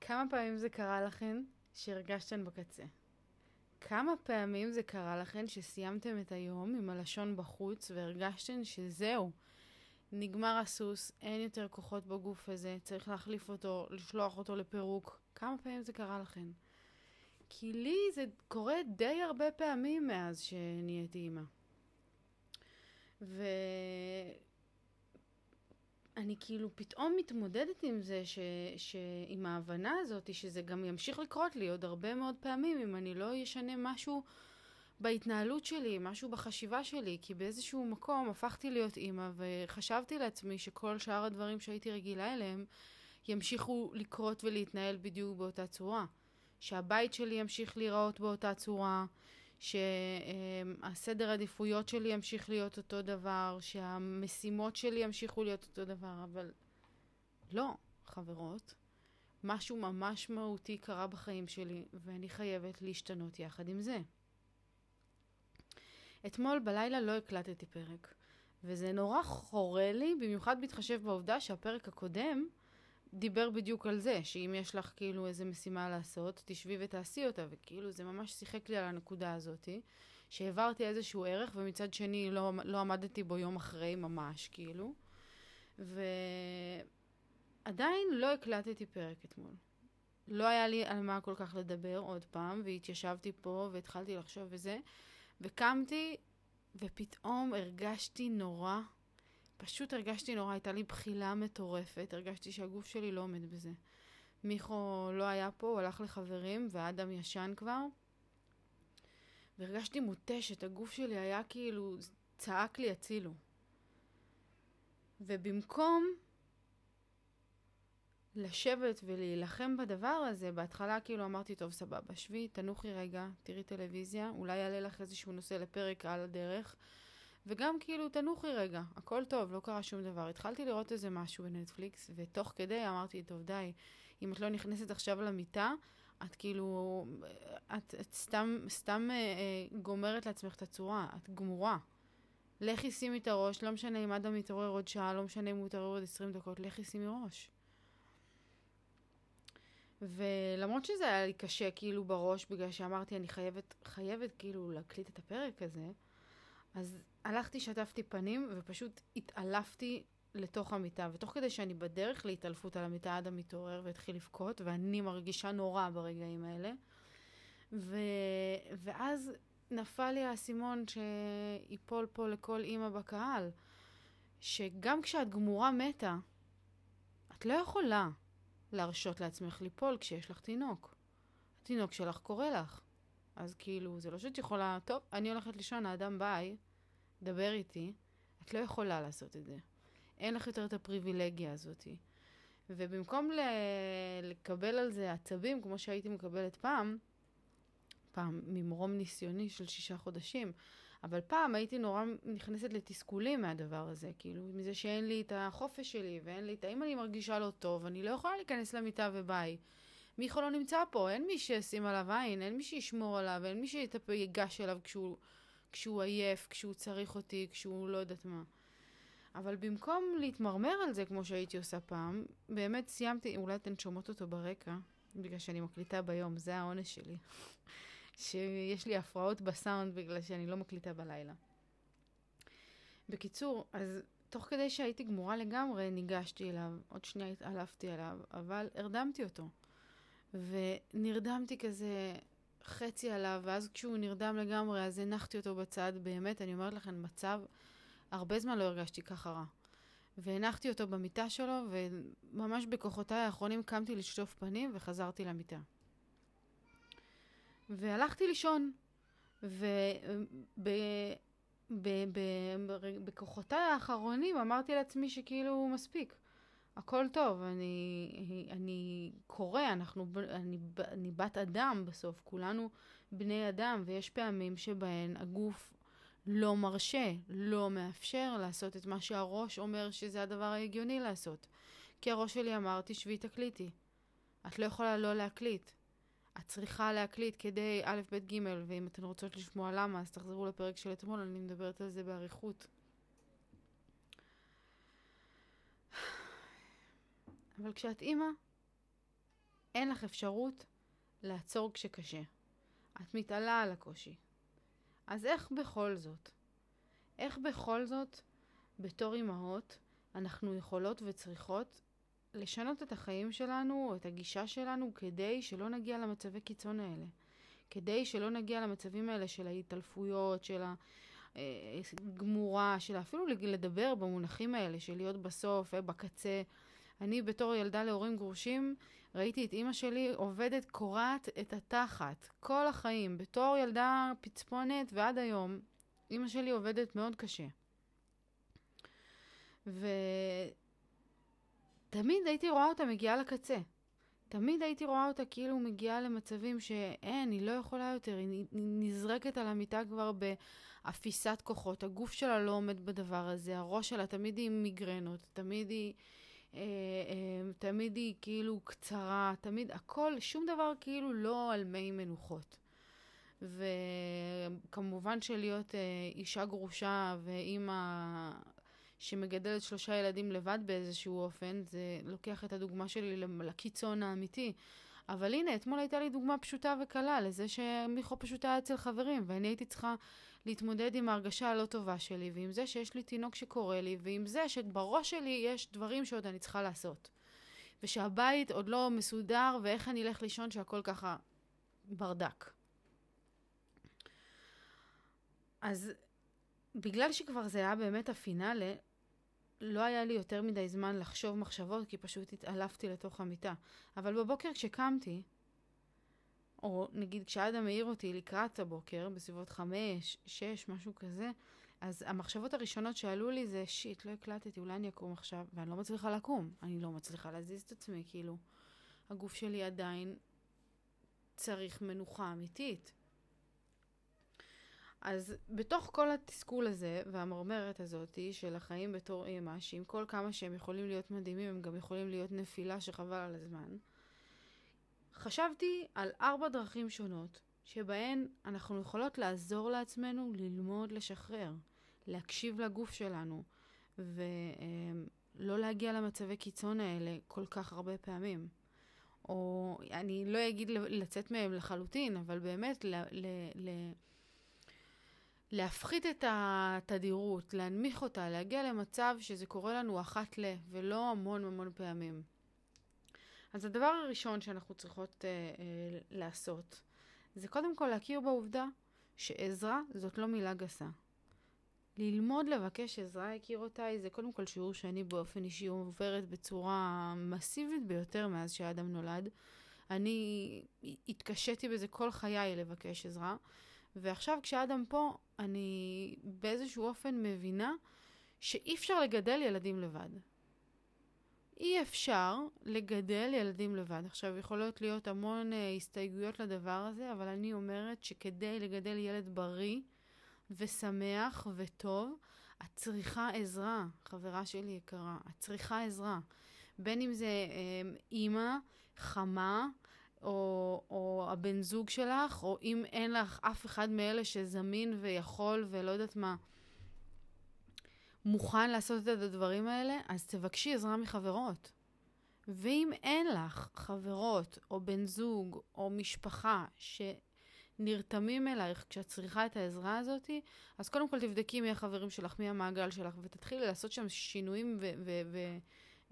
כמה פעמים זה קרה לכן שהרגשתן בקצה? כמה פעמים זה קרה לכן שסיימתם את היום עם הלשון בחוץ והרגשתן שזהו, נגמר הסוס, אין יותר כוחות בגוף הזה, צריך להחליף אותו, לשלוח אותו לפירוק. כמה פעמים זה קרה לכן? כי לי זה קורה די הרבה פעמים מאז שנהייתי אימא. ואני כאילו פתאום מתמודדת עם זה, ש... ש... עם ההבנה הזאת, שזה גם ימשיך לקרות לי עוד הרבה מאוד פעמים, אם אני לא אשנה משהו בהתנהלות שלי, משהו בחשיבה שלי, כי באיזשהו מקום הפכתי להיות אימא, וחשבתי לעצמי שכל שאר הדברים שהייתי רגילה אליהם, ימשיכו לקרות ולהתנהל בדיוק באותה צורה. שהבית שלי ימשיך להיראות באותה צורה, שהסדר עדיפויות שלי ימשיך להיות אותו דבר, שהמשימות שלי ימשיכו להיות אותו דבר, אבל לא, חברות. משהו ממש מהותי קרה בחיים שלי, ואני חייבת להשתנות יחד עם זה. אתמול בלילה לא הקלטתי פרק, וזה נורא חורה לי, במיוחד בהתחשב בעובדה שהפרק הקודם דיבר בדיוק על זה, שאם יש לך כאילו איזה משימה לעשות, תשבי ותעשי אותה, וכאילו זה ממש שיחק לי על הנקודה הזאתי, שהעברתי איזשהו ערך, ומצד שני לא, לא עמדתי בו יום אחרי ממש, כאילו. ועדיין לא הקלטתי פרק אתמול. לא היה לי על מה כל כך לדבר עוד פעם, והתיישבתי פה והתחלתי לחשוב וזה, וקמתי, ופתאום הרגשתי נורא פשוט הרגשתי נורא, הייתה לי בחילה מטורפת, הרגשתי שהגוף שלי לא עומד בזה. מיכו לא היה פה, הוא הלך לחברים, ואדם ישן כבר. והרגשתי מותשת, הגוף שלי היה כאילו, צעק לי הצילו. ובמקום לשבת ולהילחם בדבר הזה, בהתחלה כאילו אמרתי, טוב, סבבה, שבי, תנוחי רגע, תראי טלוויזיה, אולי יעלה לך איזשהו נושא לפרק על הדרך. וגם כאילו, תנוחי רגע, הכל טוב, לא קרה שום דבר. התחלתי לראות איזה משהו בנטפליקס, ותוך כדי אמרתי, טוב, די, אם את לא נכנסת עכשיו למיטה, את כאילו, את, את סתם, סתם אה, אה, גומרת לעצמך את הצורה, את גמורה. לכי שימי את הראש, לא משנה אם אדם מתעורר עוד שעה, לא משנה אם הוא יתעורר עוד 20 דקות, לכי שימי ראש. ולמרות שזה היה לי קשה כאילו בראש, בגלל שאמרתי, אני חייבת, חייבת כאילו להקליט את הפרק הזה, אז הלכתי, שטפתי פנים, ופשוט התעלפתי לתוך המיטה. ותוך כדי שאני בדרך להתעלפות על המיטה, אדם מתעורר והתחיל לבכות, ואני מרגישה נורא ברגעים האלה. ו... ואז נפל לי האסימון שיפול פה לכל אימא בקהל, שגם כשאת גמורה מתה, את לא יכולה להרשות לעצמך ליפול כשיש לך תינוק. התינוק שלך קורא לך. אז כאילו, זה לא שאת יכולה, טוב, אני הולכת לישון, האדם ביי, דבר איתי, את לא יכולה לעשות את זה. אין לך יותר את הפריבילגיה הזאת. ובמקום ל- לקבל על זה עצבים, כמו שהייתי מקבלת פעם, פעם ממרום ניסיוני של שישה חודשים, אבל פעם הייתי נורא נכנסת לתסכולים מהדבר הזה, כאילו, מזה שאין לי את החופש שלי, ואין לי את... אם אני מרגישה לא טוב, אני לא יכולה להיכנס למיטה וביי. מיכו לא נמצא פה, אין מי שישים עליו עין, אין מי שישמור עליו, אין מי שיגש אליו כשהוא כשהוא עייף, כשהוא צריך אותי, כשהוא לא יודעת מה. אבל במקום להתמרמר על זה כמו שהייתי עושה פעם, באמת סיימתי, אולי אתן שומעות אותו ברקע, בגלל שאני מקליטה ביום, זה העונש שלי. שיש לי הפרעות בסאונד בגלל שאני לא מקליטה בלילה. בקיצור, אז תוך כדי שהייתי גמורה לגמרי, ניגשתי אליו, עוד שנייה התעלפתי עליו, אבל הרדמתי אותו. ונרדמתי כזה חצי עליו, ואז כשהוא נרדם לגמרי, אז הנחתי אותו בצד. באמת, אני אומרת לכם, מצב, הרבה זמן לא הרגשתי ככה רע. והנחתי אותו במיטה שלו, וממש בכוחותיי האחרונים קמתי לשטוף פנים וחזרתי למיטה. והלכתי לישון, ובכוחותיי האחרונים אמרתי לעצמי שכאילו מספיק. הכל טוב, אני, אני קורא, אנחנו, אני, אני בת אדם בסוף, כולנו בני אדם, ויש פעמים שבהן הגוף לא מרשה, לא מאפשר לעשות את מה שהראש אומר שזה הדבר ההגיוני לעשות. כי הראש שלי אמר, תשבי תקליטי. את לא יכולה לא להקליט. את צריכה להקליט כדי א', ב', ג', ואם אתן רוצות לשמוע למה, אז תחזרו לפרק של אתמול, אני מדברת על זה באריכות. אבל כשאת אימא, אין לך אפשרות לעצור כשקשה. את מתעלה על הקושי. אז איך בכל זאת? איך בכל זאת, בתור אימהות, אנחנו יכולות וצריכות לשנות את החיים שלנו, או את הגישה שלנו, כדי שלא נגיע למצבי קיצון האלה. כדי שלא נגיע למצבים האלה של ההתעלפויות, של הגמורה, של אפילו לדבר במונחים האלה, של להיות בסוף, אה, בקצה. אני בתור ילדה להורים גרושים, ראיתי את אימא שלי עובדת, קורעת את התחת, כל החיים, בתור ילדה פצפונת ועד היום. אימא שלי עובדת מאוד קשה. ותמיד הייתי רואה אותה מגיעה לקצה. תמיד הייתי רואה אותה כאילו מגיעה למצבים שאין, היא לא יכולה יותר, היא נזרקת על המיטה כבר באפיסת כוחות, הגוף שלה לא עומד בדבר הזה, הראש שלה תמיד היא עם מיגרנות, תמיד היא, תמיד היא כאילו קצרה, תמיד הכל, שום דבר כאילו לא על מי מנוחות. וכמובן שלהיות אה, אישה גרושה ואימא שמגדלת שלושה ילדים לבד באיזשהו אופן, זה לוקח את הדוגמה שלי לקיצון האמיתי. אבל הנה, אתמול הייתה לי דוגמה פשוטה וקלה לזה שמיכו פשוט היה אצל חברים, ואני הייתי צריכה להתמודד עם ההרגשה הלא טובה שלי, ועם זה שיש לי תינוק שקורא לי, ועם זה שבראש שלי יש דברים שעוד אני צריכה לעשות. ושהבית עוד לא מסודר, ואיך אני אלך לישון שהכל ככה ברדק. אז בגלל שכבר זה היה באמת הפינאלה, לא היה לי יותר מדי זמן לחשוב מחשבות, כי פשוט התעלפתי לתוך המיטה. אבל בבוקר כשקמתי, או נגיד כשאדם העיר אותי לקראת הבוקר, בסביבות חמש, שש, משהו כזה, אז המחשבות הראשונות שעלו לי זה, שיט, לא הקלטתי, אולי אני אקום עכשיו, ואני לא מצליחה לקום. אני לא מצליחה להזיז את עצמי, כאילו, הגוף שלי עדיין צריך מנוחה אמיתית. אז בתוך כל התסכול הזה והמרמרת הזאתי של החיים בתור אימא, שעם כל כמה שהם יכולים להיות מדהימים, הם גם יכולים להיות נפילה שחבל על הזמן, חשבתי על ארבע דרכים שונות שבהן אנחנו יכולות לעזור לעצמנו ללמוד לשחרר, להקשיב לגוף שלנו, ולא להגיע למצבי קיצון האלה כל כך הרבה פעמים. או אני לא אגיד לצאת מהם לחלוטין, אבל באמת ל... ל, ל להפחית את התדירות, להנמיך אותה, להגיע למצב שזה קורה לנו אחת ל, ולא המון המון פעמים. אז הדבר הראשון שאנחנו צריכות אה, אה, לעשות, זה קודם כל להכיר בעובדה שעזרה זאת לא מילה גסה. ללמוד לבקש עזרה, יקירותיי, זה קודם כל שיעור שאני באופן אישי עוברת בצורה מסיבית ביותר מאז שאדם נולד. אני התקשיתי בזה כל חיי לבקש עזרה. ועכשיו כשאדם פה, אני באיזשהו אופן מבינה שאי אפשר לגדל ילדים לבד. אי אפשר לגדל ילדים לבד. עכשיו, יכולות להיות המון uh, הסתייגויות לדבר הזה, אבל אני אומרת שכדי לגדל ילד בריא ושמח וטוב, את צריכה עזרה, חברה שלי יקרה. את צריכה עזרה. בין אם זה um, אימא, חמה, או, או הבן זוג שלך, או אם אין לך אף אחד מאלה שזמין ויכול ולא יודעת מה, מוכן לעשות את הדברים האלה, אז תבקשי עזרה מחברות. ואם אין לך חברות, או בן זוג, או משפחה שנרתמים אלייך כשאת צריכה את העזרה הזאת, אז קודם כל תבדקי מי החברים שלך, מי המעגל שלך, ותתחילי לעשות שם שינויים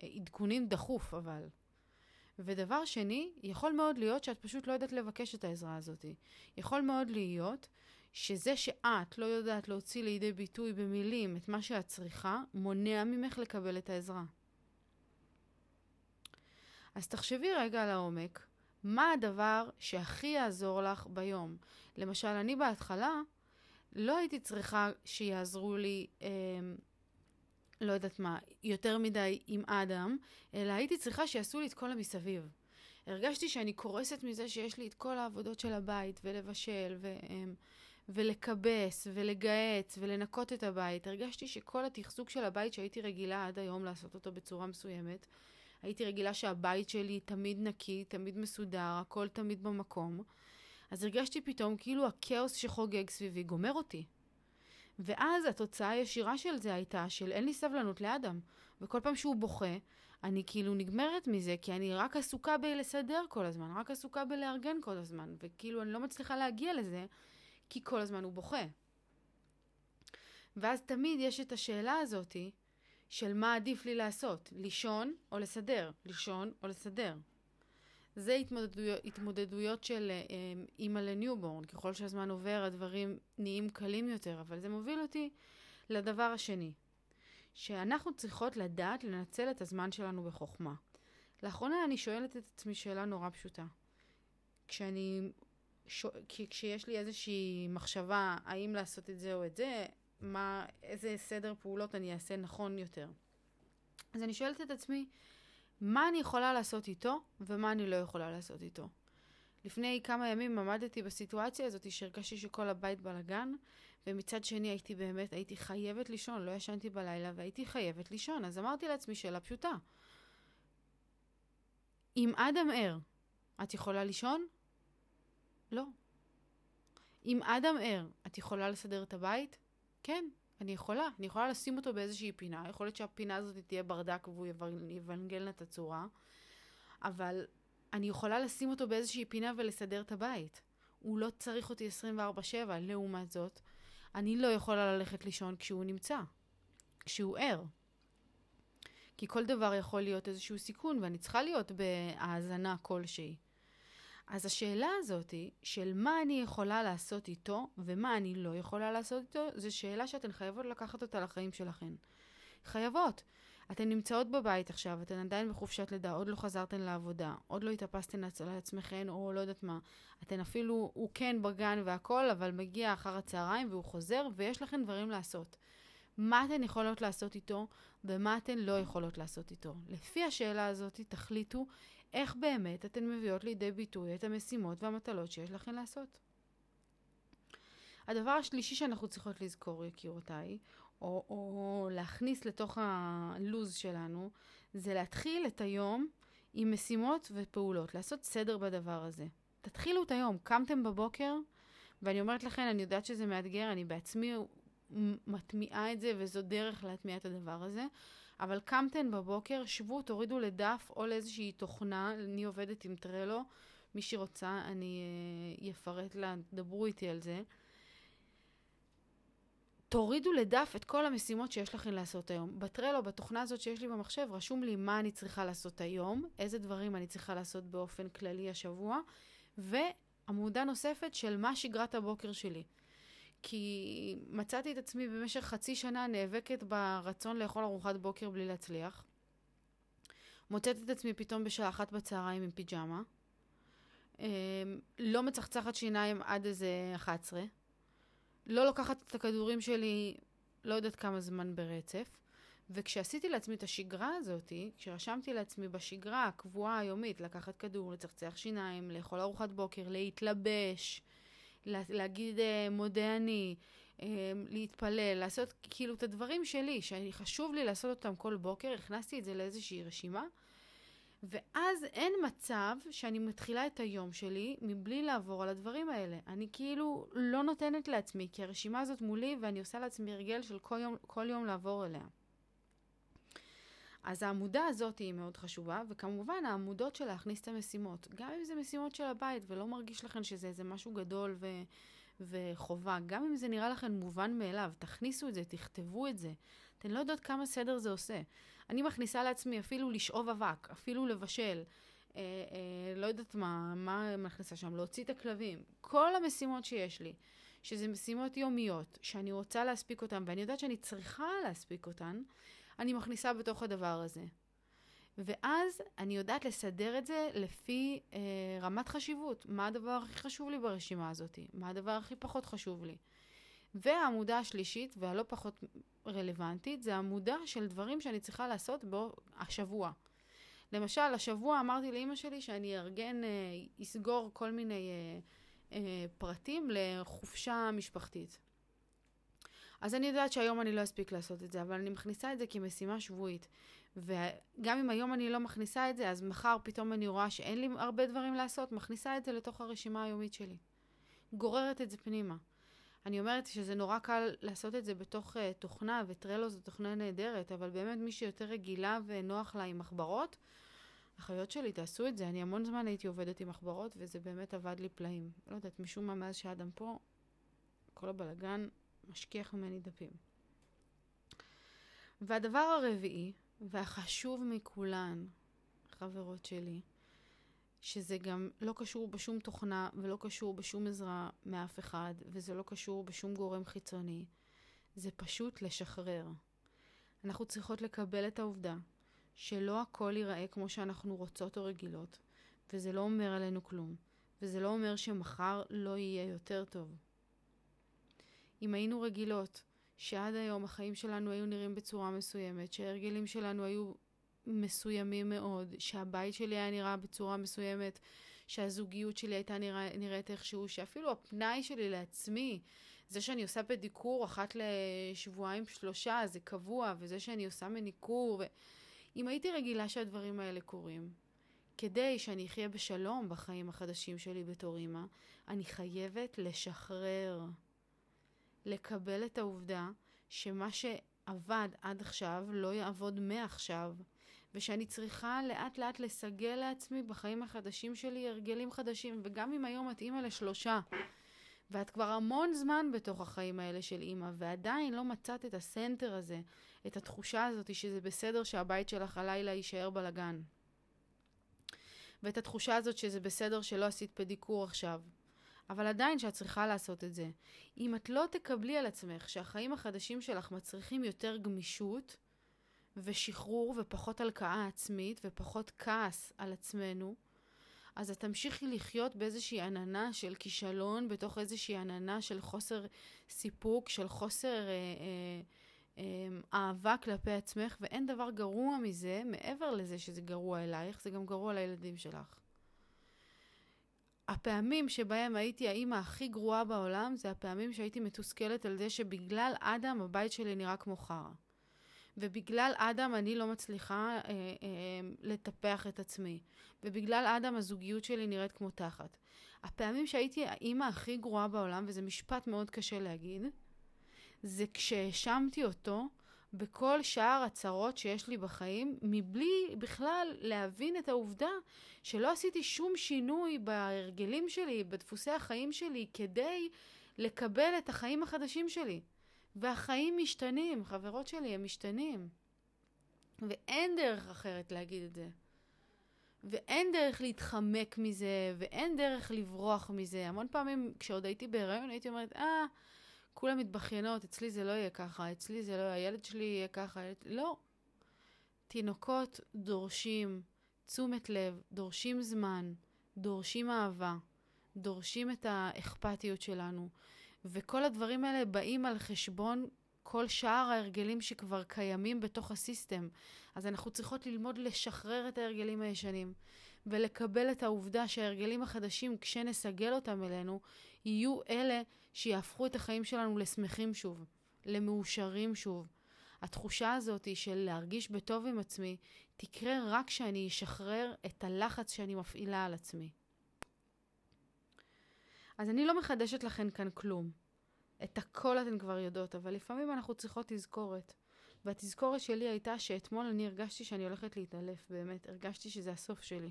ועדכונים דחוף, אבל. ודבר שני, יכול מאוד להיות שאת פשוט לא יודעת לבקש את העזרה הזאת. יכול מאוד להיות שזה שאת לא יודעת להוציא לידי ביטוי במילים את מה שאת צריכה, מונע ממך לקבל את העזרה. אז תחשבי רגע לעומק, מה הדבר שהכי יעזור לך ביום? למשל, אני בהתחלה לא הייתי צריכה שיעזרו לי אה, לא יודעת מה, יותר מדי עם אדם, אלא הייתי צריכה שיעשו לי את כל המסביב. הרגשתי שאני קורסת מזה שיש לי את כל העבודות של הבית, ולבשל, ו, ולכבס, ולגהץ, ולנקות את הבית. הרגשתי שכל התחזוק של הבית שהייתי רגילה עד היום לעשות אותו בצורה מסוימת, הייתי רגילה שהבית שלי תמיד נקי, תמיד מסודר, הכל תמיד במקום. אז הרגשתי פתאום כאילו הכאוס שחוגג סביבי גומר אותי. ואז התוצאה הישירה של זה הייתה של אין לי סבלנות לאדם. וכל פעם שהוא בוכה, אני כאילו נגמרת מזה, כי אני רק עסוקה בלסדר כל הזמן, רק עסוקה בלארגן כל הזמן, וכאילו אני לא מצליחה להגיע לזה, כי כל הזמן הוא בוכה. ואז תמיד יש את השאלה הזאתי, של מה עדיף לי לעשות, לישון או לסדר, לישון או לסדר. זה התמודדויות, התמודדויות של אה, אימא ל newborn. ככל שהזמן עובר, הדברים נהיים קלים יותר, אבל זה מוביל אותי לדבר השני, שאנחנו צריכות לדעת לנצל את הזמן שלנו בחוכמה. לאחרונה אני שואלת את עצמי שאלה נורא פשוטה. כשאני, ש... כשיש לי איזושהי מחשבה האם לעשות את זה או את זה, מה, איזה סדר פעולות אני אעשה נכון יותר. אז אני שואלת את עצמי, מה אני יכולה לעשות איתו ומה אני לא יכולה לעשות איתו. לפני כמה ימים עמדתי בסיטואציה הזאת שהרגשתי שכל הבית בלאגן, ומצד שני הייתי באמת, הייתי חייבת לישון, לא ישנתי בלילה והייתי חייבת לישון. אז אמרתי לעצמי שאלה פשוטה. אם אדם ער, את יכולה לישון? לא. אם אדם ער, את יכולה לסדר את הבית? כן, אני יכולה. אני יכולה לשים אותו באיזושהי פינה. יכול להיות שהפינה הזאת תהיה ברדק והוא יבנגל את הצורה, אבל אני יכולה לשים אותו באיזושהי פינה ולסדר את הבית. הוא לא צריך אותי 24-7. לעומת זאת, אני לא יכולה ללכת לישון כשהוא נמצא, כשהוא ער. כי כל דבר יכול להיות איזשהו סיכון, ואני צריכה להיות בהאזנה כלשהי. אז השאלה הזאת של מה אני יכולה לעשות איתו ומה אני לא יכולה לעשות איתו, זו שאלה שאתן חייבות לקחת אותה לחיים שלכן. חייבות. אתן נמצאות בבית עכשיו, אתן עדיין בחופשת לידה, עוד לא חזרתן לעבודה, עוד לא התאפסתן לעצמכן, או לא יודעת מה. אתן אפילו, הוא כן בגן והכל, אבל מגיע אחר הצהריים והוא חוזר, ויש לכן דברים לעשות. מה אתן יכולות לעשות איתו, ומה אתן לא יכולות לעשות איתו. לפי השאלה הזאת תחליטו איך באמת אתן מביאות לידי ביטוי את המשימות והמטלות שיש לכן לעשות. הדבר השלישי שאנחנו צריכות לזכור, יקירותיי, או, או להכניס לתוך הלוז שלנו, זה להתחיל את היום עם משימות ופעולות, לעשות סדר בדבר הזה. תתחילו את היום, קמתם בבוקר, ואני אומרת לכם, אני יודעת שזה מאתגר, אני בעצמי מטמיעה את זה, וזו דרך להטמיע את הדבר הזה. אבל קמתן בבוקר, שבו, תורידו לדף או לאיזושהי תוכנה, אני עובדת עם טרלו, מי שרוצה, אני אפרט לה, דברו איתי על זה. תורידו לדף את כל המשימות שיש לכם לעשות היום. בטרלו, בתוכנה הזאת שיש לי במחשב, רשום לי מה אני צריכה לעשות היום, איזה דברים אני צריכה לעשות באופן כללי השבוע, ועמודה נוספת של מה שגרת הבוקר שלי. כי מצאתי את עצמי במשך חצי שנה נאבקת ברצון לאכול ארוחת בוקר בלי להצליח. מוצאת את עצמי פתאום בשעה אחת בצהריים עם פיג'מה. אמ, לא מצחצחת שיניים עד איזה 11. לא לוקחת את הכדורים שלי לא יודעת כמה זמן ברצף. וכשעשיתי לעצמי את השגרה הזאת, כשרשמתי לעצמי בשגרה הקבועה היומית לקחת כדור, לצחצח שיניים, לאכול ארוחת בוקר, להתלבש, להגיד אה, מודה אני, אה, להתפלל, לעשות כאילו את הדברים שלי, שחשוב לי לעשות אותם כל בוקר, הכנסתי את זה לאיזושהי רשימה, ואז אין מצב שאני מתחילה את היום שלי מבלי לעבור על הדברים האלה. אני כאילו לא נותנת לעצמי, כי הרשימה הזאת מולי ואני עושה לעצמי הרגל של כל יום, כל יום לעבור אליה. אז העמודה הזאת היא מאוד חשובה, וכמובן העמודות של להכניס את המשימות. גם אם זה משימות של הבית ולא מרגיש לכם שזה איזה משהו גדול ו... וחובה, גם אם זה נראה לכם מובן מאליו, תכניסו את זה, תכתבו את זה. אתן לא יודעות כמה סדר זה עושה. אני מכניסה לעצמי אפילו לשאוב אבק, אפילו לבשל, אה, אה, לא יודעת מה, מה מכניסה שם, להוציא את הכלבים. כל המשימות שיש לי, שזה משימות יומיות, שאני רוצה להספיק אותן, ואני יודעת שאני צריכה להספיק אותן, אני מכניסה בתוך הדבר הזה. ואז אני יודעת לסדר את זה לפי אה, רמת חשיבות. מה הדבר הכי חשוב לי ברשימה הזאת? מה הדבר הכי פחות חשוב לי? והעמודה השלישית, והלא פחות רלוונטית, זה עמודה של דברים שאני צריכה לעשות בו השבוע. למשל, השבוע אמרתי לאימא שלי שאני אארגן, אה, אסגור כל מיני אה, אה, פרטים לחופשה משפחתית. אז אני יודעת שהיום אני לא אספיק לעשות את זה, אבל אני מכניסה את זה כמשימה שבועית. וגם אם היום אני לא מכניסה את זה, אז מחר פתאום אני רואה שאין לי הרבה דברים לעשות, מכניסה את זה לתוך הרשימה היומית שלי. גוררת את זה פנימה. אני אומרת שזה נורא קל לעשות את זה בתוך uh, תוכנה, וטרלו זו תוכנה נהדרת, אבל באמת מי שיותר רגילה ונוח לה עם מחברות, אחיות שלי, תעשו את זה. אני המון זמן הייתי עובדת עם מחברות, וזה באמת עבד לי פלאים. לא יודעת, משום מה, מאז שאדם פה, כל הבלגן משכיח ממני דפים. והדבר הרביעי, והחשוב מכולן, חברות שלי, שזה גם לא קשור בשום תוכנה ולא קשור בשום עזרה מאף אחד, וזה לא קשור בשום גורם חיצוני, זה פשוט לשחרר. אנחנו צריכות לקבל את העובדה שלא הכל ייראה כמו שאנחנו רוצות או רגילות, וזה לא אומר עלינו כלום, וזה לא אומר שמחר לא יהיה יותר טוב. אם היינו רגילות שעד היום החיים שלנו היו נראים בצורה מסוימת, שההרגלים שלנו היו מסוימים מאוד, שהבית שלי היה נראה בצורה מסוימת, שהזוגיות שלי הייתה נראה, נראית איכשהו, שאפילו הפנאי שלי לעצמי, זה שאני עושה פדיקור אחת לשבועיים שלושה, זה קבוע, וזה שאני עושה מניקור, ו... אם הייתי רגילה שהדברים האלה קורים, כדי שאני אחיה בשלום בחיים החדשים שלי בתור אימא, אני חייבת לשחרר. לקבל את העובדה שמה שעבד עד עכשיו לא יעבוד מעכשיו, ושאני צריכה לאט לאט לסגל לעצמי בחיים החדשים שלי הרגלים חדשים, וגם אם היום את אימא לשלושה, ואת כבר המון זמן בתוך החיים האלה של אימא, ועדיין לא מצאת את הסנטר הזה, את התחושה הזאת שזה בסדר שהבית שלך הלילה יישאר בלגן. ואת התחושה הזאת שזה בסדר שלא עשית פדיקור עכשיו, אבל עדיין שאת צריכה לעשות את זה. אם את לא תקבלי על עצמך שהחיים החדשים שלך מצריכים יותר גמישות ושחרור ופחות הלקאה עצמית ופחות כעס על עצמנו, אז את תמשיכי לחיות באיזושהי עננה של כישלון, בתוך איזושהי עננה של חוסר סיפוק, של חוסר אה, אה, אה, אהבה כלפי עצמך, ואין דבר גרוע מזה, מעבר לזה שזה גרוע אלייך, זה גם גרוע לילדים שלך. הפעמים שבהם הייתי האימא הכי גרועה בעולם, זה הפעמים שהייתי מתוסכלת על זה שבגלל אדם הבית שלי נראה כמו חרא. ובגלל אדם אני לא מצליחה אה, אה, לטפח את עצמי. ובגלל אדם הזוגיות שלי נראית כמו תחת. הפעמים שהייתי האימא הכי גרועה בעולם, וזה משפט מאוד קשה להגיד, זה כשהאשמתי אותו בכל שאר הצרות שיש לי בחיים, מבלי בכלל להבין את העובדה שלא עשיתי שום שינוי בהרגלים שלי, בדפוסי החיים שלי, כדי לקבל את החיים החדשים שלי. והחיים משתנים, חברות שלי, הם משתנים. ואין דרך אחרת להגיד את זה. ואין דרך להתחמק מזה, ואין דרך לברוח מזה. המון פעמים כשעוד הייתי בהיריון הייתי אומרת, אה, כולם מתבכיינות, אצלי זה לא יהיה ככה, אצלי זה לא, הילד שלי יהיה ככה, הילד... לא. תינוקות דורשים תשומת לב, דורשים זמן, דורשים אהבה, דורשים את האכפתיות שלנו, וכל הדברים האלה באים על חשבון כל שאר ההרגלים שכבר קיימים בתוך הסיסטם. אז אנחנו צריכות ללמוד לשחרר את ההרגלים הישנים, ולקבל את העובדה שההרגלים החדשים, כשנסגל אותם אלינו, יהיו אלה שיהפכו את החיים שלנו לשמחים שוב, למאושרים שוב. התחושה הזאת של להרגיש בטוב עם עצמי תקרה רק כשאני אשחרר את הלחץ שאני מפעילה על עצמי. אז אני לא מחדשת לכן כאן כלום. את הכל אתן כבר יודעות, אבל לפעמים אנחנו צריכות תזכורת. והתזכורת שלי הייתה שאתמול אני הרגשתי שאני הולכת להתעלף, באמת. הרגשתי שזה הסוף שלי.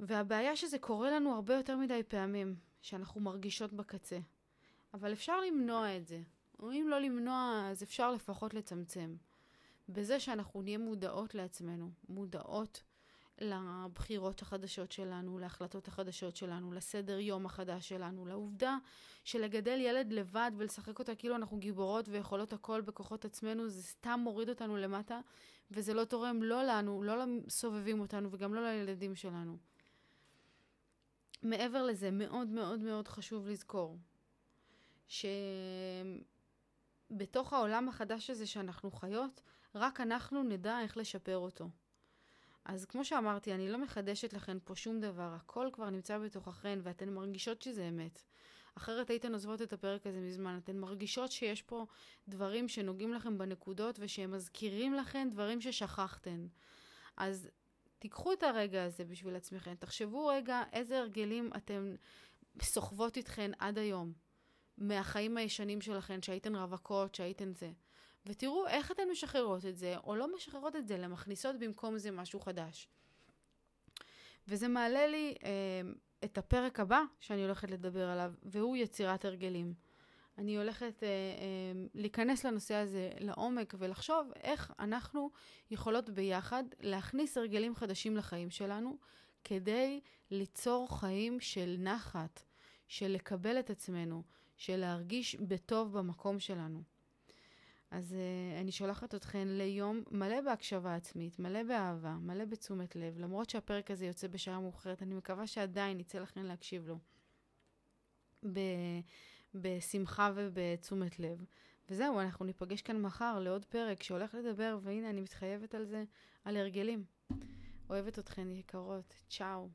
והבעיה שזה קורה לנו הרבה יותר מדי פעמים, שאנחנו מרגישות בקצה. אבל אפשר למנוע את זה. או אם לא למנוע, אז אפשר לפחות לצמצם. בזה שאנחנו נהיה מודעות לעצמנו, מודעות לבחירות החדשות שלנו, להחלטות החדשות שלנו, לסדר יום החדש שלנו, לעובדה שלגדל ילד לבד ולשחק אותה כאילו אנחנו גיבורות ויכולות הכל בכוחות עצמנו, זה סתם מוריד אותנו למטה, וזה לא תורם לא לנו, לא לסובבים אותנו וגם לא לילדים שלנו. מעבר לזה, מאוד מאוד מאוד חשוב לזכור שבתוך העולם החדש הזה שאנחנו חיות, רק אנחנו נדע איך לשפר אותו. אז כמו שאמרתי, אני לא מחדשת לכן פה שום דבר, הכל כבר נמצא בתוככן ואתן מרגישות שזה אמת. אחרת הייתן עוזבות את הפרק הזה מזמן. אתן מרגישות שיש פה דברים שנוגעים לכם בנקודות ושהם מזכירים לכן דברים ששכחתן. אז תיקחו את הרגע הזה בשביל עצמכם, תחשבו רגע איזה הרגלים אתם סוחבות איתכן עד היום. מהחיים הישנים שלכן, שהייתן רווקות, שהייתן זה. ותראו איך אתן משחררות את זה, או לא משחררות את זה, אלא מכניסות במקום זה משהו חדש. וזה מעלה לי אה, את הפרק הבא שאני הולכת לדבר עליו, והוא יצירת הרגלים. אני הולכת אה, אה, להיכנס לנושא הזה לעומק ולחשוב איך אנחנו יכולות ביחד להכניס הרגלים חדשים לחיים שלנו, כדי ליצור חיים של נחת, של לקבל את עצמנו, של להרגיש בטוב במקום שלנו. אז uh, אני שולחת אתכן ליום מלא בהקשבה עצמית, מלא באהבה, מלא בתשומת לב. למרות שהפרק הזה יוצא בשעה מאוחרת, אני מקווה שעדיין יצא לכן להקשיב לו. בשמחה ובתשומת לב. וזהו, אנחנו ניפגש כאן מחר לעוד פרק שהולך לדבר, והנה אני מתחייבת על זה, על הרגלים. אוהבת אתכן יקרות. צ'או.